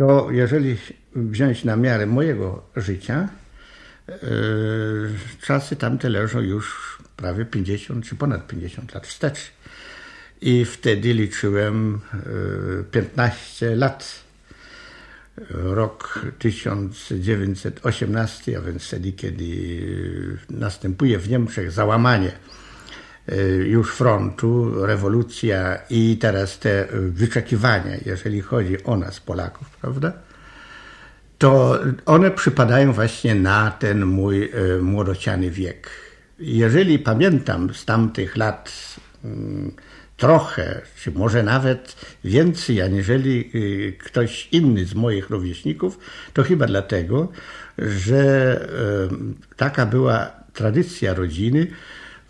to jeżeli wziąć na miarę mojego życia, yy, czasy tamte leżą już prawie 50 czy ponad 50 lat wstecz. I wtedy liczyłem 15 lat rok 1918, a więc wtedy, kiedy następuje w Niemczech załamanie e, już frontu, rewolucja i teraz te wyczekiwania, jeżeli chodzi o nas, Polaków, prawda? To one przypadają właśnie na ten mój e, młodociany wiek. Jeżeli pamiętam z tamtych lat mm, trochę, czy może nawet więcej, aniżeli y, ktoś inny z moich rówieśników, to chyba dlatego, że y, taka była tradycja rodziny,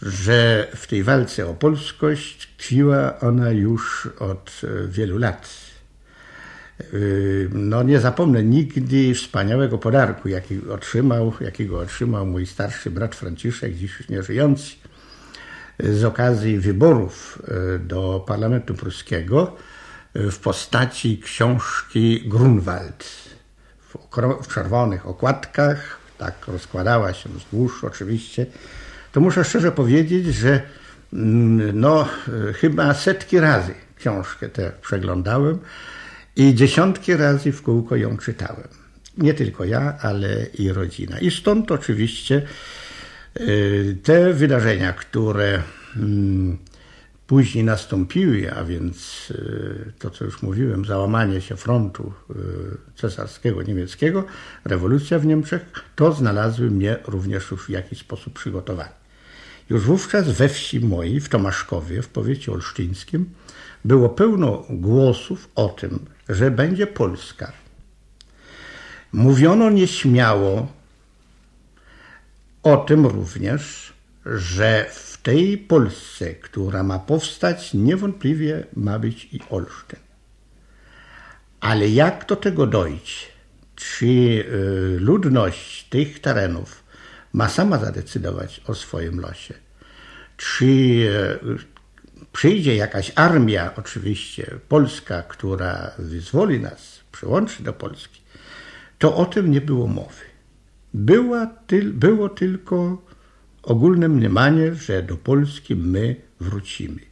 że w tej walce o polskość tkwiła ona już od y, wielu lat. No nie zapomnę nigdy wspaniałego podarku, jaki otrzymał, jakiego otrzymał mój starszy brat Franciszek, dziś już nieżyjący z okazji wyborów e, do Parlamentu Pruskiego e, w postaci książki Grunwald w, w czerwonych okładkach, tak rozkładała się wzdłuż oczywiście, to muszę szczerze powiedzieć, że mm, no, e, chyba setki razy książkę tę przeglądałem i dziesiątki razy w kółko ją czytałem. Nie tylko ja, ale i rodzina. I stąd oczywiście Y, te wydarzenia, które mm, później nastąpiły, a więc y, to, co już mówiłem, załamanie się frontu y, cesarskiego niemieckiego, rewolucja w Niemczech, to znalazły mnie również już w jakiś sposób przygotowany. Już wówczas we wsi mojej, w Tomaszkowie, w powiecie olsztyńskim, było pełno głosów o tym, że będzie Polska. Mówiono nieśmiało o tym również, że w tej Polsce, która ma powstać, niewątpliwie ma być i Olsztyn. Ale jak do tego dojść? Czy y, ludność tych terenów ma sama zadecydować o swoim losie? Czy y, przyjdzie jakaś armia, oczywiście polska, która wyzwoli nas, przyłączy do Polski? To o tym nie było mowy. Była tyl, było tylko ogólne mniemanie, że do Polski my wrócimy.